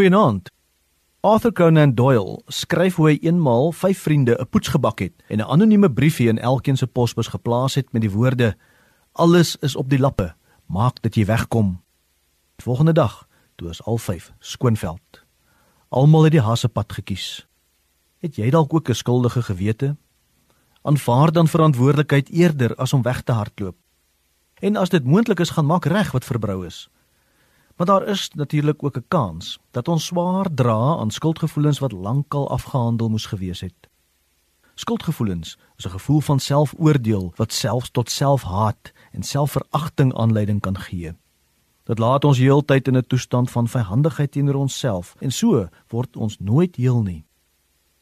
Goeienaand. Arthur Conan Doyle skryf hoe hy eenmaal vyf vriende 'n poets gebak het en 'n anonieme briefie in elkeen se posbus geplaas het met die woorde: "Alles is op die lappe. Maak dat jy wegkom." Die volgende dag, toe is al vyf skoonveld. Almal het die hassepad gekies. Het jy dalk ook 'n skuldige gewete? Aanvaar dan verantwoordelikheid eerder as om weg te hardloop. En as dit moontlik is, gaan maak reg wat verbrou is. Maar daar is natuurlik ook 'n kans dat ons swaar dra aan skuldgevoelens wat lankal afgehandel moes gewees het. Skuldgevoelens is 'n gevoel van selfoordeel wat selfs tot selfhaat en selfveragting aanleiding kan gee. Dit laat ons heeltyd in 'n toestand van vyhandigheid teenoor onsself en so word ons nooit heel nie.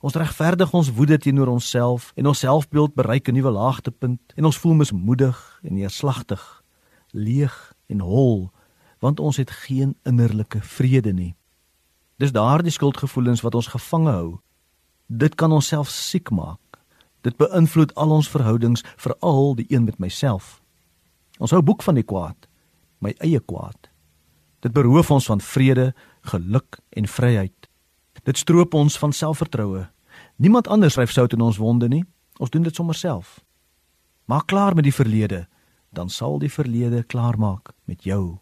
Ons regverdig ons woede teenoor onsself en ons selfbeeld bereik 'n nuwe laagtepunt en ons voel mismoedig en neerslagtig, leeg en hol want ons het geen innerlike vrede nie. Dis daardie skuldgevoelens wat ons gevange hou. Dit kan ons self siek maak. Dit beïnvloed al ons verhoudings, veral die een met myself. Ons hou boek van die kwaad, my eie kwaad. Dit beroof ons van vrede, geluk en vryheid. Dit stroop ons van selfvertroue. Niemand anders ryf sout in ons wonde nie. Ons doen dit sommer self. Maak klaar met die verlede, dan sal die verlede klaarmaak met jou.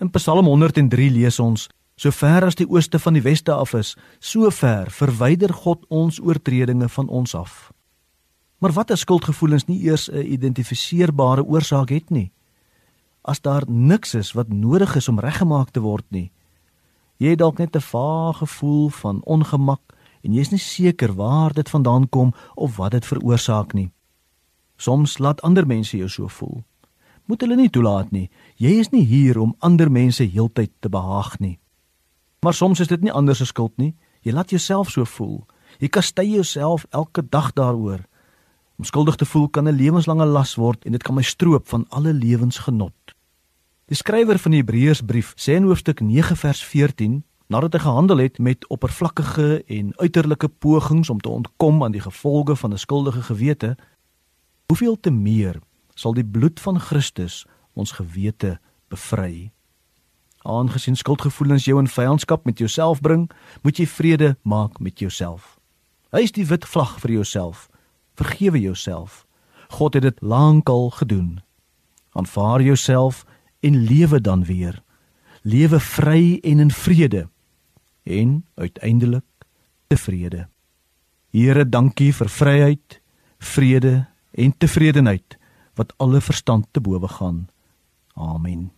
In Psalm 103 lees ons: "So ver as die ooste van die weste af is, so ver verwyder God ons oortredinge van ons af." Maar wat as skuldgevoelens nie eers 'n identifiseerbare oorsaak het nie? As daar niks is wat nodig is om reggemaak te word nie. Jy het dalk net 'n vaag gevoel van ongemak en jy is nie seker waar dit vandaan kom of wat dit veroorsaak nie. Soms laat ander mense jou so voel moet hulle nie toelaat nie. Jy is nie hier om ander mense heeltyd te behaag nie. Maar soms is dit nie ander se skuld nie. Jy laat jouself so voel. Jy kastei jouself elke dag daaroor. Om skuldig te voel kan 'n lewenslange las word en dit kan my stroop van alle lewensgenot. Die skrywer van die Hebreërsbrief sê in hoofstuk 9 vers 14 Nadat hy gehandel het met oppervlakkige en uiterlike pogings om te ontkom aan die gevolge van 'n skuldige gewete, hoeveel te meer sal die bloed van Christus ons gewete bevry. Aangesien skuldgevoelens jou in vyandskap met jouself bring, moet jy vrede maak met jouself. Hy is die wit vlag vir jouself. Vergewe jouself. God het dit lankal gedoen. Aanvaar jouself en lewe dan weer. Lewe vry en in vrede en uiteindelik tevrede. Here, dankie vir vryheid, vrede en tevredenheid wat alle verstand te bowe gaan. Amen.